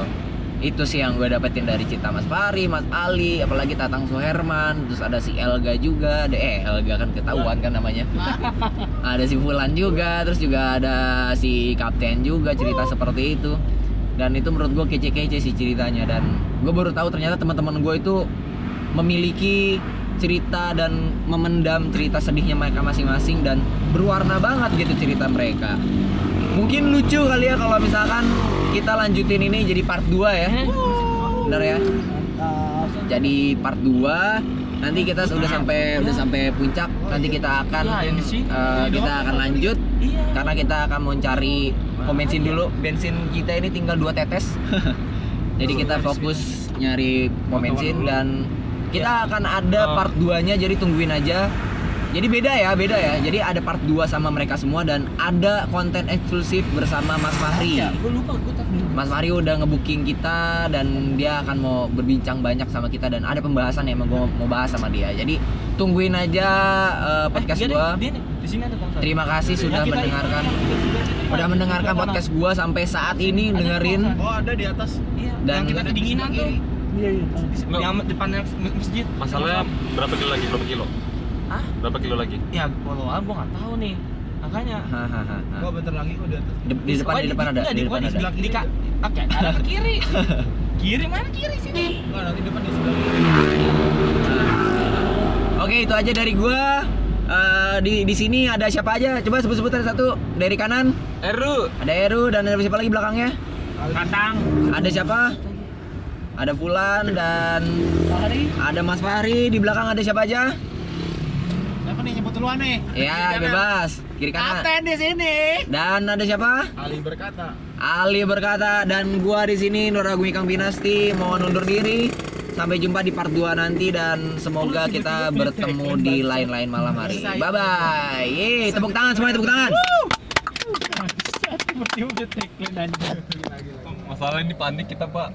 Itu sih yang gue dapetin dari cerita Mas Fahri, Mas Ali, apalagi Tatang Suherman, terus ada si Elga juga, ada eh Elga kan ketahuan kan namanya, [laughs] ada si Fulan juga, terus juga ada si Kapten juga cerita seperti itu, dan itu menurut gue kece-kece sih ceritanya. Dan gue baru tahu ternyata teman-teman gue itu memiliki cerita dan memendam cerita sedihnya mereka masing-masing dan berwarna banget gitu cerita mereka mungkin lucu kali ya kalau misalkan kita lanjutin ini jadi part 2 ya. Bener ya? Jadi part 2 nanti kita sudah sampai udah sampai puncak nanti kita akan eh, kita akan lanjut karena kita akan mau cari pom bensin dulu. Bensin kita ini tinggal dua tetes. [laughs] Jadi kita fokus nyari pom bensin dan kita akan ada part 2-nya jadi tungguin aja. Jadi beda ya, beda ya. Jadi ada part 2 sama mereka semua dan ada konten eksklusif bersama Mas Fahri. gue lupa gue tak Mas Fahri udah ngebooking kita dan dia akan mau berbincang banyak sama kita dan ada pembahasan yang mau mau bahas sama dia. Jadi tungguin aja eh, podcast gua. Dia nih, di sini ada Bang. Terima kasih sudah mendengarkan. Udah mendengarkan podcast gua sampai saat ini dengerin Oh ada di atas. Iya, Dan- yang kita kedinginan tuh. Iya iya. Yang depannya masjid. Masalahnya berapa kilo lagi? Berapa kilo? Hah? Berapa kilo lagi? Ya, kalau gua nggak tahu nih. Makanya. Gua bentar lagi gua di atas. Di, di depan Oh, di depan ada, di depan ada. sebelah Di, ka- Oke, kanan ke kiri. [laughs] kiri mana kiri sini? Enggak nanti depan di sebelah kiri. Oke, itu aja dari gua. Eh, di di sini ada siapa aja? Coba sebut-sebut ada satu dari kanan. Eru. Ada Eru dan ada siapa lagi belakangnya? Katang. Ada siapa? Ada Fulan dan ada Mas Fahri. Di belakang ada siapa aja? Siapa nih nyebut duluan nih? Ya, bebas. Kiri kanan. Kapten di sini. Dan ada siapa? Ali berkata. Ali berkata dan gua di sini Nur Agung Ikang Binasti mau undur diri. Sampai jumpa di part 2 nanti dan semoga kita bertemu di lain-lain malam hari. Bye bye. Yeay, tepuk tangan semuanya tepuk tangan. [laughs] Masalahnya ini panik kita pak.